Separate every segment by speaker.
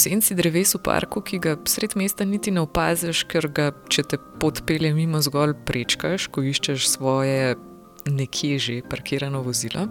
Speaker 1: senci dreves v parku, ki ga sred mesta niti ne opaziš, ker ga, če te pot pelje mimo, zgolj prečkaš, ko iščeš svoje nekje že parkirano vozilo,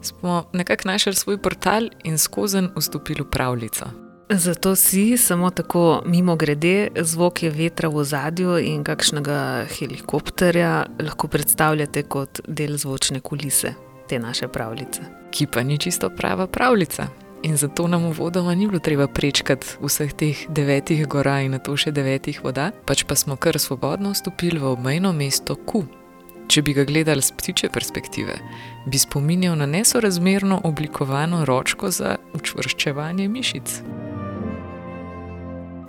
Speaker 1: smo nekako našli svoj portal in skozi vstopili v pravljico.
Speaker 2: Zato si samo tako mimo grede, zvok je vetra v zadju in kakšnega helikopterja lahko predstavljate kot del zvočne kulise te naše pravljice.
Speaker 1: Ki pa ni čisto prava pravljica. In zato nam uvodoma ni bilo treba prečkati vseh teh devetih gora in na to še devetih voda, pač pa smo kar svobodno vstopili v obmejno mesto Ku. Če bi ga gledali z ptiče perspektive, bi spominjal na nesorazmerno oblikovano ročko za učvrščevanje mišic.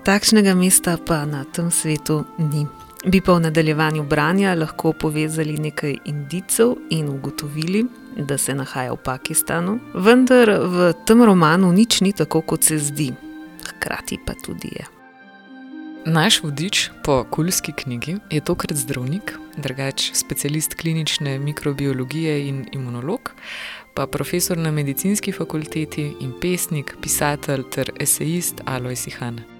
Speaker 2: Takšnega mesta pa na tem svetu ni. Bi pa v nadaljevanju branja lahko povezali nekaj indicov in ugotovili, da se nahaja v Pakistanu, vendar v tem romanu nič ni tako, kot se zdi, hkrati pa tudi je.
Speaker 1: Naš vodič po kulski knjigi je tokrat zdravnik, drugač specialist klinične mikrobiologije in imunolog, pa profesor na medicinski fakulteti in pesnik, pisatelj ter esejist Alois Ihan.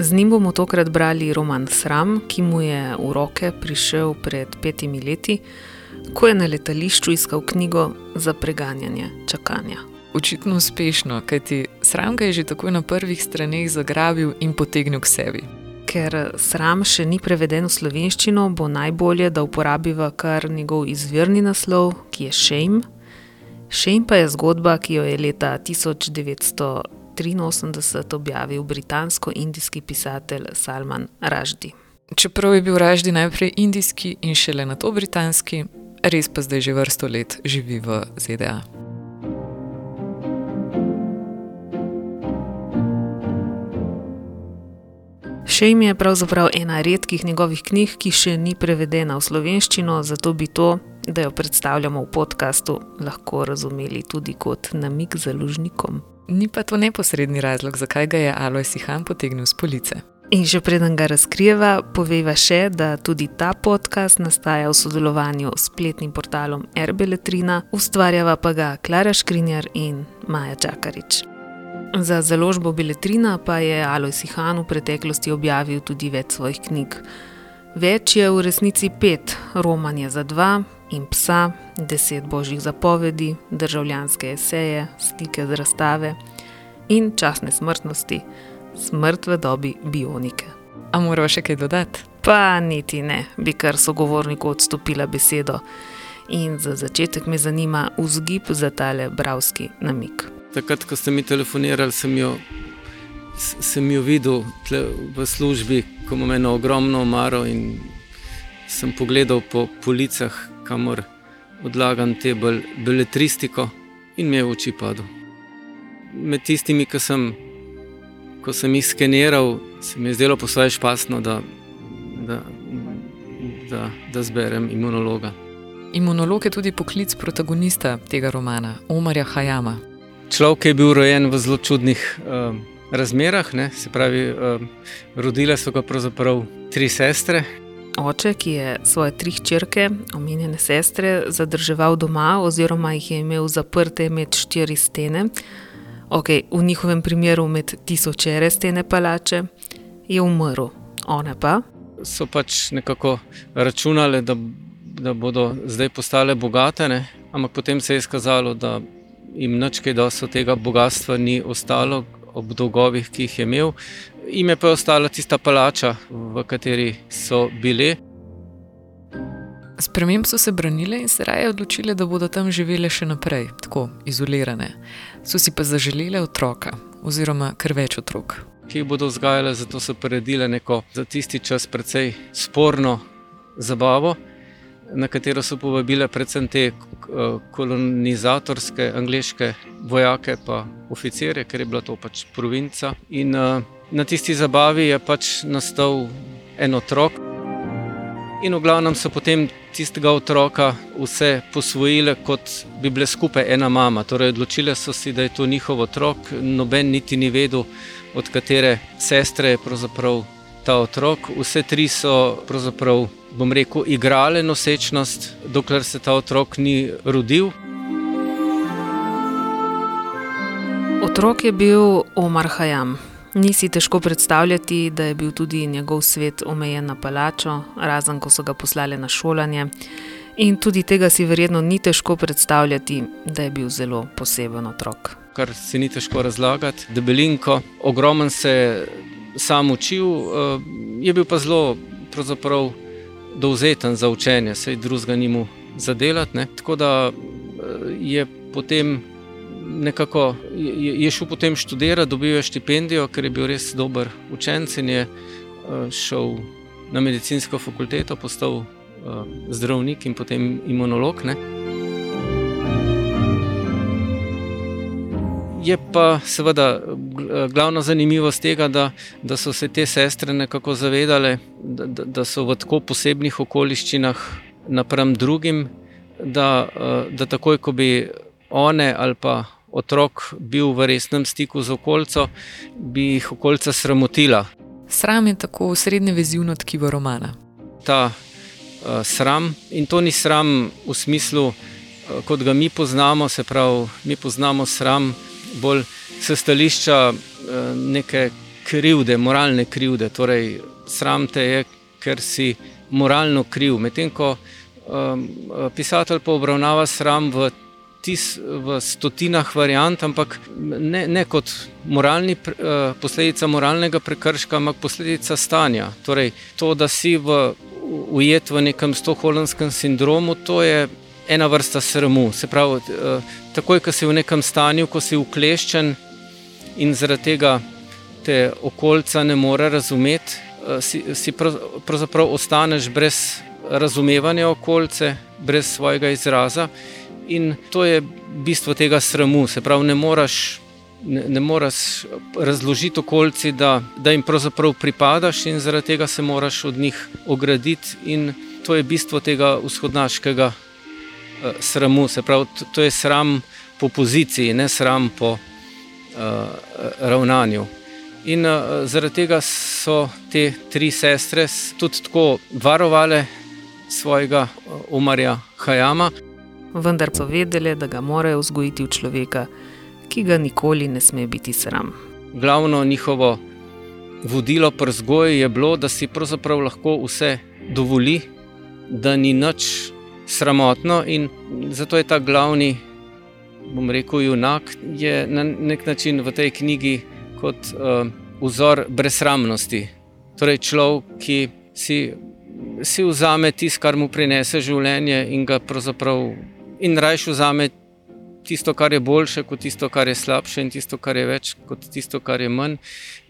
Speaker 2: Z njim bomo tokrat brali roman Sram, ki mu je v roke prišel pred petimi leti, ko je na letališču iskal knjigo za preganjanje čakanja.
Speaker 1: Očitno uspešno, kajti sram ga je že takoj na prvih straneh zagrabil in potegnil k sebi.
Speaker 2: Ker sram še ni preveden v slovenščino, bo najbolje, da uporabiva kar njegov izvirni naslov, ki je Shame. Shame pa je zgodba, ki jo je leta 1900. 1983 objavil britansko-indijski pisatelj Salman Raždi.
Speaker 1: Čeprav je bil Raždi najprej indijski in šele na to britanski, res pa zdaj že vrsto let živi v ZDA.
Speaker 2: Šejm je pravzaprav ena redkih njegovih knjig, ki še ni prevedena v slovenščino, zato bi to, da jo predstavljamo v podkastu, lahko razumeli tudi kot namik založnikom.
Speaker 1: Ni pa to neposredni razlog, zakaj ga je Alois Ihan potegnil z police.
Speaker 2: In že preden ga razkrijeva, poveva še, da tudi ta podcast nastaja v sodelovanju s spletnim portalom Erbeletrina, ustvarjava pa ga Klara Škrinjar in Maja Čakarič. Za založbo Beletrina pa je Alois Ihan v preteklosti objavil tudi več svojih knjig. Več je v resnici pet, roman je za dva, in psa, deset božjih zapovedi, državljanske eseje, slike z razstave in časne smrtnosti, smrt v dobi bionike.
Speaker 1: A moramo še kaj dodati?
Speaker 2: Pa niti ne, bi kar sogovorniku odstopila besedo. In za začetek me zanima vzgib za tale bravski namik.
Speaker 3: Takrat, ko ste mi telefonirali, sem jo, sem jo videl v službi, ko imam eno ogromno omaro in sem pogledal po policah, kamor odlagam te beletristiko, in mi je v oči padel. Med tistimi, ki sem, ko sem jih skeniral, se mi je zdelo posebej špasno, da, da, da, da zberem imunologa.
Speaker 1: Imunolog je tudi poklic protagonista tega romana, Omarja Hajama.
Speaker 3: Človek je bil rojen v zelo čudnih uh, razmerah, ne? se pravi, uh, rodile so ga pravzaprav tri sestre,
Speaker 2: oče, ki je svoje tri hčerke, omenjene sestre, zadrževal doma, oziroma jih je imel zaprte med štiri stene, okay, v njihovem primeru med tisočere stene palače, je umrl. One pa.
Speaker 3: So pač nekako računali, da, da bodo zdaj postale bogate, ne? ampak potem se je izkazalo, da jim nič kaj dosto tega bogatstva ni ostalo ob dolgovih, ki jih je imel ime pa je ostala tista palača, v kateri so bili.
Speaker 1: Sprememb so se branile in se raje odločile, da bodo tam živele še naprej, tako izolirane. So si pa zaželele otroka, oziroma kar več otrok.
Speaker 3: Ki jih bodo vzgajale, zato so predile neko za tisti čas precej sporno zabavo, na katero so povabile predvsem te kolonizatorske angliške vojake in oficirje, ker je bila to pač provinca. In, uh, Na tisti zabavi je pač nastal en otrok, in v glavnem so potem tistega otroka vse posvojile, kot bi bile skupaj ena mama. Torej, odločile so si, da je to njihov otrok, noben niti ni vedel, od katere sestre je pravzaprav ta otrok. Vse tri so, bom rekel, igrale nosečnost, dokler se ta otrok ni rodil.
Speaker 2: Otrok je bil Omar Hajam Ni si težko predstavljati, da je bil tudi njegov svet omejen na palačo, razen ko so ga poslali na šolanje. In tudi tega si verjetno ni težko predstavljati, da je bil zelo poseben otrok.
Speaker 3: Kar se ni težko razlagati, debelinko, ogromen se je sam učil, eh, je bil pa zelo dovzeten za učenje, se je drugega ni mu zadelati. Ne. Tako da eh, je potem nekako je, je šel potem študirati, dobil je štipendijo, ker je bil res dober učenec in je uh, šel na medicinsko fakulteto, postal uh, zdravnik in potem imunolog. Ne. Je pa seveda glavna zanimivost tega, da, da so se te sestre nekako zavedale, da, da, so v tako posebnih okoliščinah napram drugim, da, eh, da takoj, ko bi one ali pa otrok bil v resnem stiku z okolico, bi jih okolica sramotila.
Speaker 1: Sram je tako srednje vezivno tkivo romana.
Speaker 3: Ta uh, sram, in to ni sram v smislu, uh, kot ga mi poznamo, se pravi, mi poznamo sram bolj s stališča uh, neke krivde, moralne krivde. Torej, sram te je, ker si moralno kriv. Medtem ko um, pisatelj pa obravnava sram v tis, v stotinah variant, ampak ne, ne kot moralni, uh, posledica moralnega prekrška, ampak posledica stanja. Torej, to, da si v, ujet v nekem stoholmskem sindromu, to je ena vrsta sramu. Se pravi, uh, takoj, ko si v nekem stanju, ko si ukleščen in zaradi tega te okolca ne more razumeti, uh, si, si pravzaprav ostaneš brez razumevanja okolice, brez svojega izraza. In to je bistvo tega sramu. Se pravi, ne moreš, ne, ne moreš razložiti okolici, da, da jim pravzaprav pripadaš, in zaradi tega se moraš od njih ograditi. In to je bistvo tega vzhodnaškega uh, sramu. Se pravi, to, to je sram po poziciji, ne sram po uh, ravnanju. In uh, zaradi tega so te tri sestre tudi tako varovale svojega umarja Hajama
Speaker 2: vendar so vedeli, da ga morajo vzgojiti v človeka, ki ga nikoli ne sme biti sram.
Speaker 3: Glavno njihovo vodilo pri vzgoji je bilo, da si pravzaprav lahko vse dovoli, da ni nič sramotno, in zato je ta glavni, bom rekel, junak, je na nek način v tej knjigi kot uh, vzor brezsramnosti. Torej, človek, ki si. Si vzame tisto, kar mu prinese življenje, in ga pravzaprav in rajš vzame tisto, kar je boljše, kot tisto, kar je slabše, in tisto, kar je več, kot tisto, kar je manj.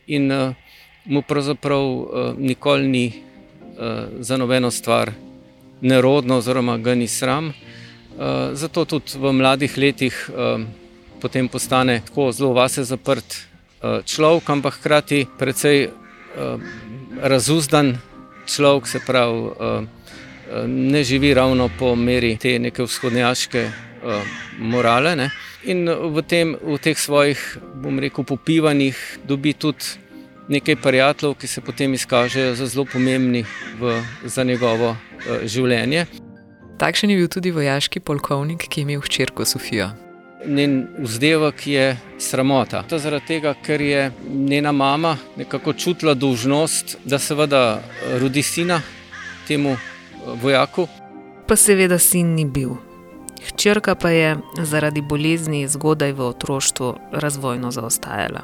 Speaker 3: In uh, mu pravzaprav uh, nikoli ni uh, za nobeno stvar nerodno, oziroma ga ni sram. Uh, zato tudi v mladih letih uh, potem postane tako zelo vase zaprt uh, človek, ampak hkrati precej uh, razuzdan človek, se pravi. Uh, ne živi ravno po meri te neke vzhodnjaške uh, morale. Ne. In v, tem, v teh svojih, bom rekel, popivanjih dobi tudi nekaj prijateljev, ki se potem izkažejo za zelo pomembni v, za njegovo življenje.
Speaker 1: Takšen je bil tudi vojaški polkovnik, ki je imel hčerko Sofijo.
Speaker 3: Njen vzdevek je sramota. To je zaradi tega, ker je njena mama nekako čutila dolžnost, da seveda rodi sina temu vojaku.
Speaker 2: Pa seveda sin ni bil. Hčerka pa je zaradi bolezni zgodaj v otroštvu razvojno zaostajala.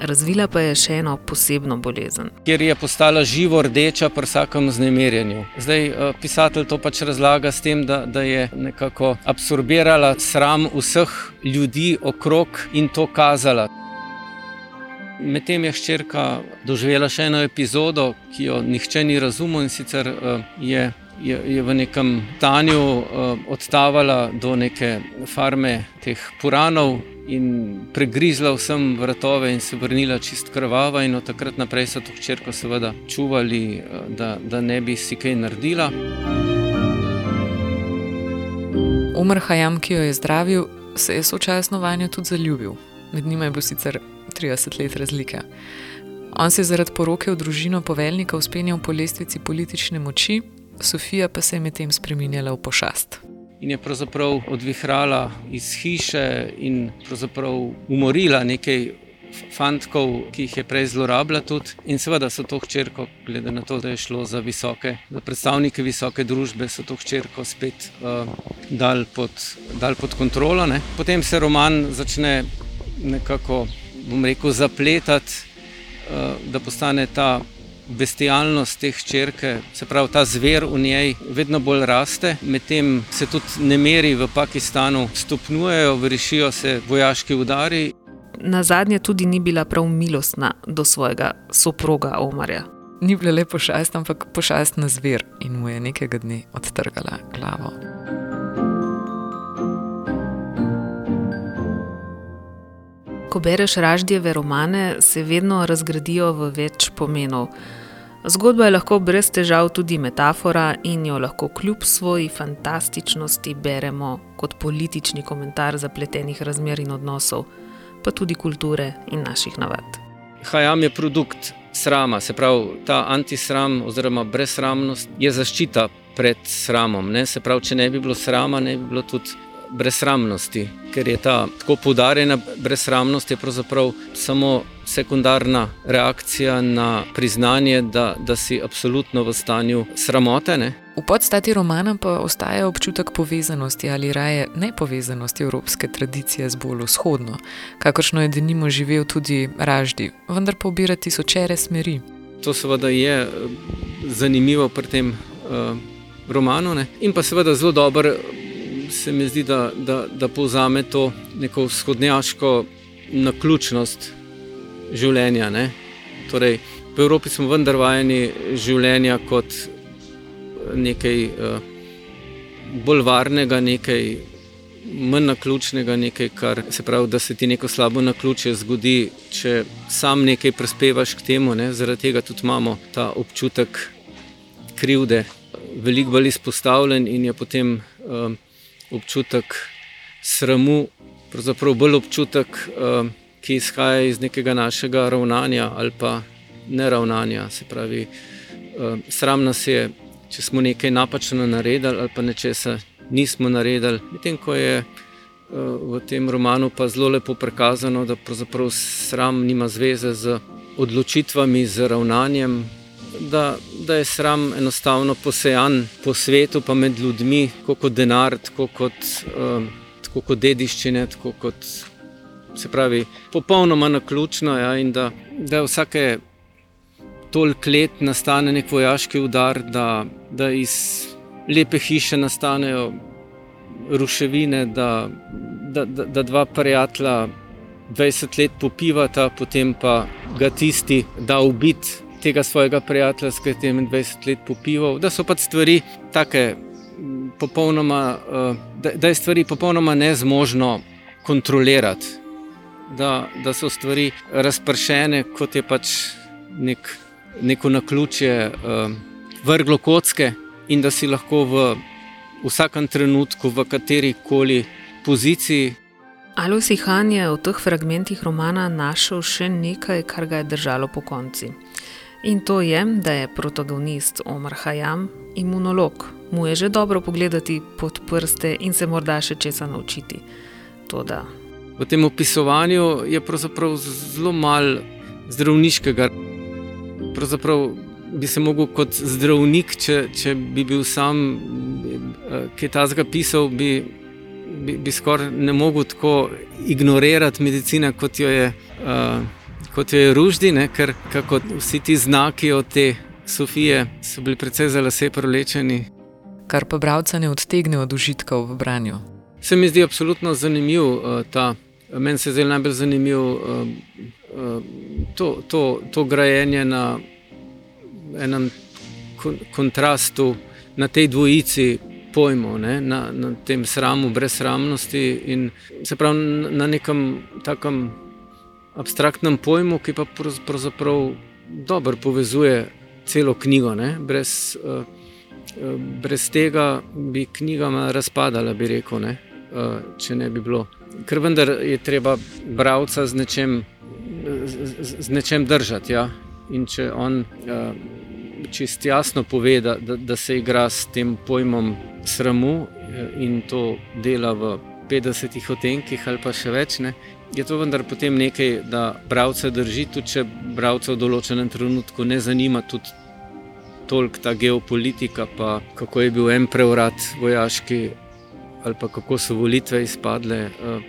Speaker 2: Razvila pa je še eno posebno bolezen.
Speaker 3: Ker je postala živo rdeča pri vsakem znemirjenju. Zdaj, eh, pisatelj to pač razlaga s tem, da, da je nekako absorbirala sram vseh ljudi okrog in to kazala. Medtem je hčerka doživela še eno epizodo, ki jo nihče ni razumel, in sicer uh, je, je, je v nekem stanju uh, odtavala do neke farme teh puranov in pregrizla vsem vrtove in se vrnila čist krvava. In od takrat naprej so to hčerko seveda čuvali, uh, da, da ne bi si kaj naredila.
Speaker 1: Umr Hajam, ki jo je zdravil, se je sočasno vanjo tudi zaljubil. Med njima je bil sicer 30 let razlike. On se je zaradi poroke v družino poveljnika uspenjal po lestvici politične moči, Sofija pa se je medtem spremenjala v pošast.
Speaker 3: In je pravzaprav odvihrala iz hiše in umorila nekaj fantkov, ki jih je prej zlorabljal tudi. In seveda so to hčerko, glede na to, da je šlo za visoke, za predstavnike visoke družbe, so to hčerko spet uh, dal, pod, dal pod kontrolo. Ne. Potem se roman začne nekako, bom rekel, zapletati, uh, da postane ta. Bestialnost te hčerke, se pravi, ta zver v njej vedno bolj raste, medtem se tudi nemiri v Pakistanu stopnjujejo, vršijo se vojaški udari
Speaker 2: na zadnje tudi ni bila prav milostna do svojega soproga Omarja.
Speaker 1: Ni bila le pošast, ampak pošastna zver in mu je nekega dne odtrgala glavo.
Speaker 2: Ko bereš raždjeve romane, se vedno razgradijo v več pomenov. Zgodba je lahko brez težav tudi metafora in jo lahko kljub svoji fantastičnosti beremo kot politični komentar zapletenih razmer in odnosov pa tudi kulture in naših navad.
Speaker 3: Hajam je produkt srama, se pravi, ta antisram oziroma brezsramnost je zaščita pred sramom. Ne? Se pravi, če ne bi bilo srama, ne bi bilo tudi brezsramnosti, ker je ta tako poudarjena brezsramnost, je pravzaprav samo sekundarna reakcija na priznanje, da, da si absolutno v stanju sramote. Ne?
Speaker 1: V podstati romana pa ostaja občutek povezanosti ali raje nepovezanosti evropske tradicije z bolj vzhodno, kakršno je denimo živel tudi Raždi, vendar pa obira tisočere smeri.
Speaker 3: To seveda je eh, zanimivo pri tem uh, romanu ne? in pa seveda zelo dobro se mi zdi, da, da, da povzame to neko vzhodnjaško naključnost življenja. Ne? Torej, v Evropi smo vendar vajeni življenja kot nekaj uh, bolj varnega, nekaj manj naključnega, nekaj, kar se pravi, da se ti neko slabo naključje zgodi, če sam nekaj prispevaš k temu. Ne? Zaradi tega tudi imamo ta občutek krivde. Veliko bolj izpostavljen in je potem uh, občutek sramu, pravzaprav bolj občutek, uh, ki izhaja iz nekega našega ravnanja ali pa neravnanja. Se pravi, uh, sram nas je, če smo nekaj napačno naredili ali pa nečesa nismo naredili. Medtem ko je uh, v tem romanu pa zelo lepo prikazano, da pravzaprav sram nima zveze z odločitvami, z ravnanjem da, da je sram enostavno posejan po svetu, pa med ljudmi, tako kot denar, tako kot, uh, tako kot dediščine, tako kot se pravi, popolnoma na ključno. Ja, in da, da vsake toliko let nastane nek vojaški udar, da, da iz lepe hiše nastanejo ruševine, da, da, da, da dva prijatelja. 20 let popivata, potem pa ga tisti da ubiti tega svojega prijatelja, s katerim je 20 let popival, da so pač stvari take, popolnoma, eh, da je stvari popolnoma nezmožno kontrolirati, da, da so stvari razpršene, kot je pač nek, neko naključje eh, vrglo kocke, in da si lahko v vsakem trenutku, v kateri koli poziciji.
Speaker 2: Ali si Han je v teh fragmentih romana našel še nekaj, kar ga je držalo po konci? In to je, da je protagonist Omar Hajam imunolog. Mu je že dobro pogledati pod prste in se morda še česa naučiti. Toda.
Speaker 3: V tem opisovanju je pravzaprav zelo malo zdravniškega. Pravzaprav bi se lahko kot zdravnik, če, če bi bil sam, ki je ta zga pisal, bi, bi, bi skoraj ne mogel tako ignorirati medicine, kot jo je. Uh, kot je ruždi, ne, ker kako vsi ti znaki od te Sofije so bili precej za lase prolečeni.
Speaker 1: Kar pa bralca ne odtegne od užitkov v branju.
Speaker 3: Se mi zdi absolutno zanimiv uh, ta. Meni se zdi najbolj zanimiv uh, uh, to, to, to grajenje na enem kon kontrastu, na tej dvojici pojmov, ne, na, na tem sramu, brezsramnosti in se pravi na nekem takem abstraktnem pojmu, ki pa pravzaprav dobro povezuje celo knjigo. Brez, uh, brez tega bi knjiga razpadala, bi rekel, ne? Uh, če ne bi bilo. Ker vendar je treba bralca z nečem, z, z nečem držati. Ja? In če on uh, čist jasno pove, da, da, da se igra s tem pojmom sramu in to dela v 50 odtenkih ali pa še več, ne? Je to vendar potem nekaj, da bralce drži, tudi če bralce v določenem trenutku ne zanima tudi toliko ta geopolitika, pa kako je bil en prevrat vojaški, ali pa kako so volitve izpadle, uh,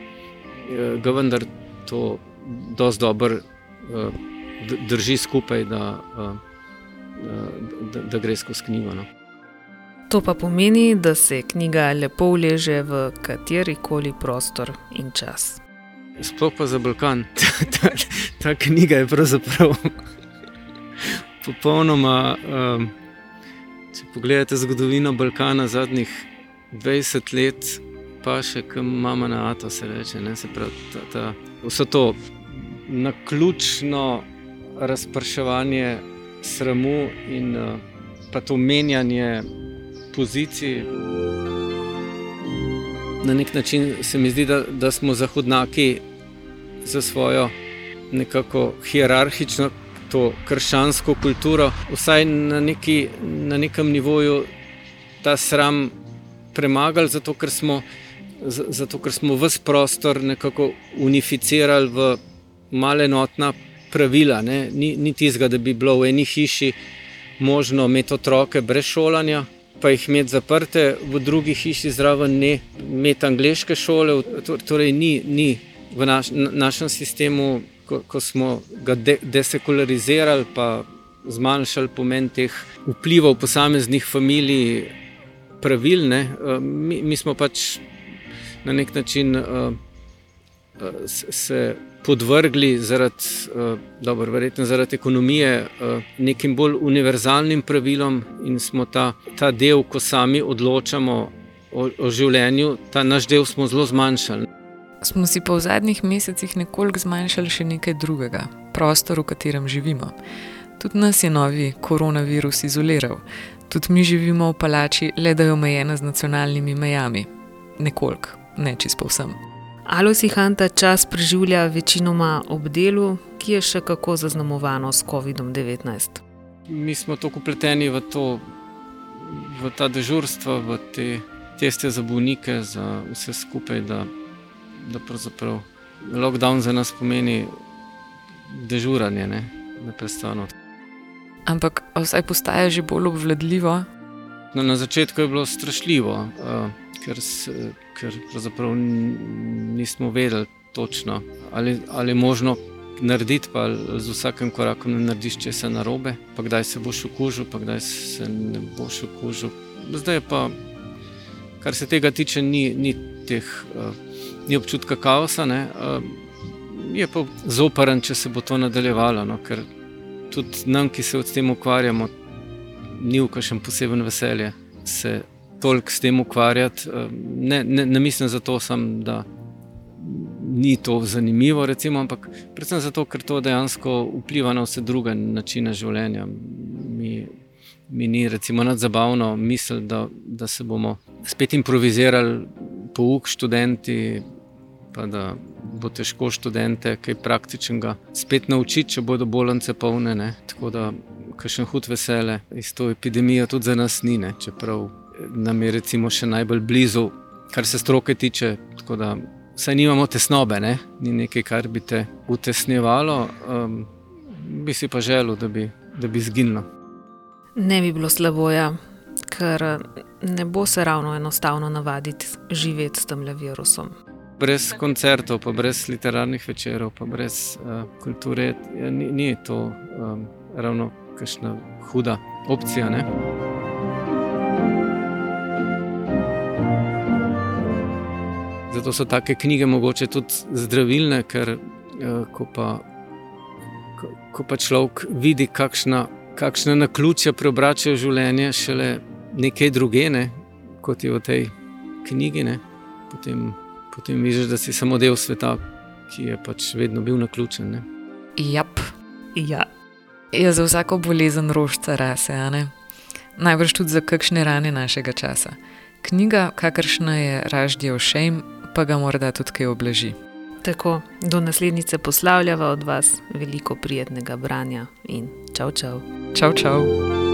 Speaker 3: ga vendar to dosti dobro uh, drži skupaj, da, uh, da, da gre skozi knjigo. No.
Speaker 2: To pa pomeni, da se knjiga lepo uleže v kateri koli prostor in čas.
Speaker 3: Sploh pa za Balkan. ta, ta knjiga je pravzaprav popolnoma. Um, če pogledate zgodovino Balkana zadnjih 20 let, pa še kam imamo na Ato, se reče. Se pravi, ta, ta, vse to na ključno razprševanje sramu in uh, pa to menjanje pozicij. Na nek način se mi zdi, da, da smo zahodnaki za svojo nekako hierarhično, to krščansko kulturo, vsaj na, neki, na nekem nivoju ta sram premagali, zato ker smo, zato, ker smo vse prostor nekako unificirali v malenotna pravila. Ne? Ni, ni tizga, da bi bilo v eni hiši možno imeti otroke brez šolanja pa jih imeti zaprte, v drugi hiši zraven ne imeti angliške šole. Torej, ni, ni v naš, našem sistemu, ko, ko smo ga de, desekularizirali, pa zmanjšali pomen teh vplivov posameznih familij, pravilne. Eh, mi, mi smo pač na nek način uh, se podvrgli zaradi, uh, dobro, verjetno zaradi ekonomije, uh, nekim bolj univerzalnim pravilom in smo ta, ta del, ko sami odločamo o, o življenju, ta naš del smo zelo zmanjšali.
Speaker 1: Smo si pa v zadnjih mesecih nekoliko zmanjšali še nekaj drugega, prostor, v katerem živimo. Tudi nas je novi koronavirus izoliral, tudi mi živimo v palači, le da je omejena z nacionalnimi mejami. Nekoliko, ne čisto vsem.
Speaker 2: Alois Hanta čas preživlja večinoma ob delu, ki je še kako zaznamovano s COVID-19.
Speaker 3: Mi smo tako upleteni v, to, v ta dežurstva, v te teste za bolnike, za vse skupaj, da, da pravzaprav lockdown za nas pomeni dežuranje, ne, ne prestano.
Speaker 1: Ampak vsaj postaje že bolj obvladljivo.
Speaker 3: No, na začetku je bilo strašljivo. Uh, ker, ker pravzaprav nismo vedeli točno, ali, ali je možno narediti, pa z vsakim korakom ne narediš česa narobe, pa kdaj se boš okužil, pa kdaj se ne boš okužil. Zdaj pa, kar se tega tiče, ni, ni, teh, uh, ni občutka kaosa, uh, je pa zoprn, če se bo to nadaljevalo. No, ker tudi nam, ki se s tem ukvarjamo, ni v kažem poseben veselje. Se toliko s tem ukvarjati. Eh, ne, ne, ne mislim zato, sam, da ni to zanimivo, recimo, ampak predvsem zato, ker to dejansko vpliva na vse druge načine življenja. Mi, mi ni recimo nadzabavno misel, da, da se bomo spet improvizirali, pouk študenti. Pa da bo težko študente kaj praktičnega spet naučiti, če bodo bolnice polne. Ne? Tako da, kakšen hud vesele iz to epidemijo tudi za nas ni, ne? čeprav nam je recimo še najbolj blizu, kar se stroke tiče. Tako da saj nimamo tesnobe, ne? ni nekaj, kar bi te utesnjevalo, um, bi si pa želel, da bi, da bi zginilo.
Speaker 2: Ne bi bilo slabo, ja, ker ne bo se ravno enostavno navaditi živeti s tem virusom.
Speaker 3: Brez koncertov, pa brez literarnih večerov, pa brez uh, kulture, ja, ni, ni to um, ravno kakšna huda opcija. Ne? Zato so take knjige mogoče tudi zdravilne, ker eh, ko pa, ko, ko pa človek vidi, kakšna, kakšna na ključa preobračajo življenje, šele nekaj drugene, kot je v tej knjigi, ne, potem, potem vidiš, da si samo del sveta, ki je pač vedno bil na ključen.
Speaker 1: Jap.
Speaker 2: Ja.
Speaker 1: Je za vsako bolezen rožca rase, najbrž tudi za kakšne rane našega časa. Knjiga, kakršna je Raždijo Šejm, pa ga morda tudi kaj obleži.
Speaker 2: Tako, do naslednjice poslavljava od vas veliko prijetnega branja in čau, čau.
Speaker 1: Čau, čau.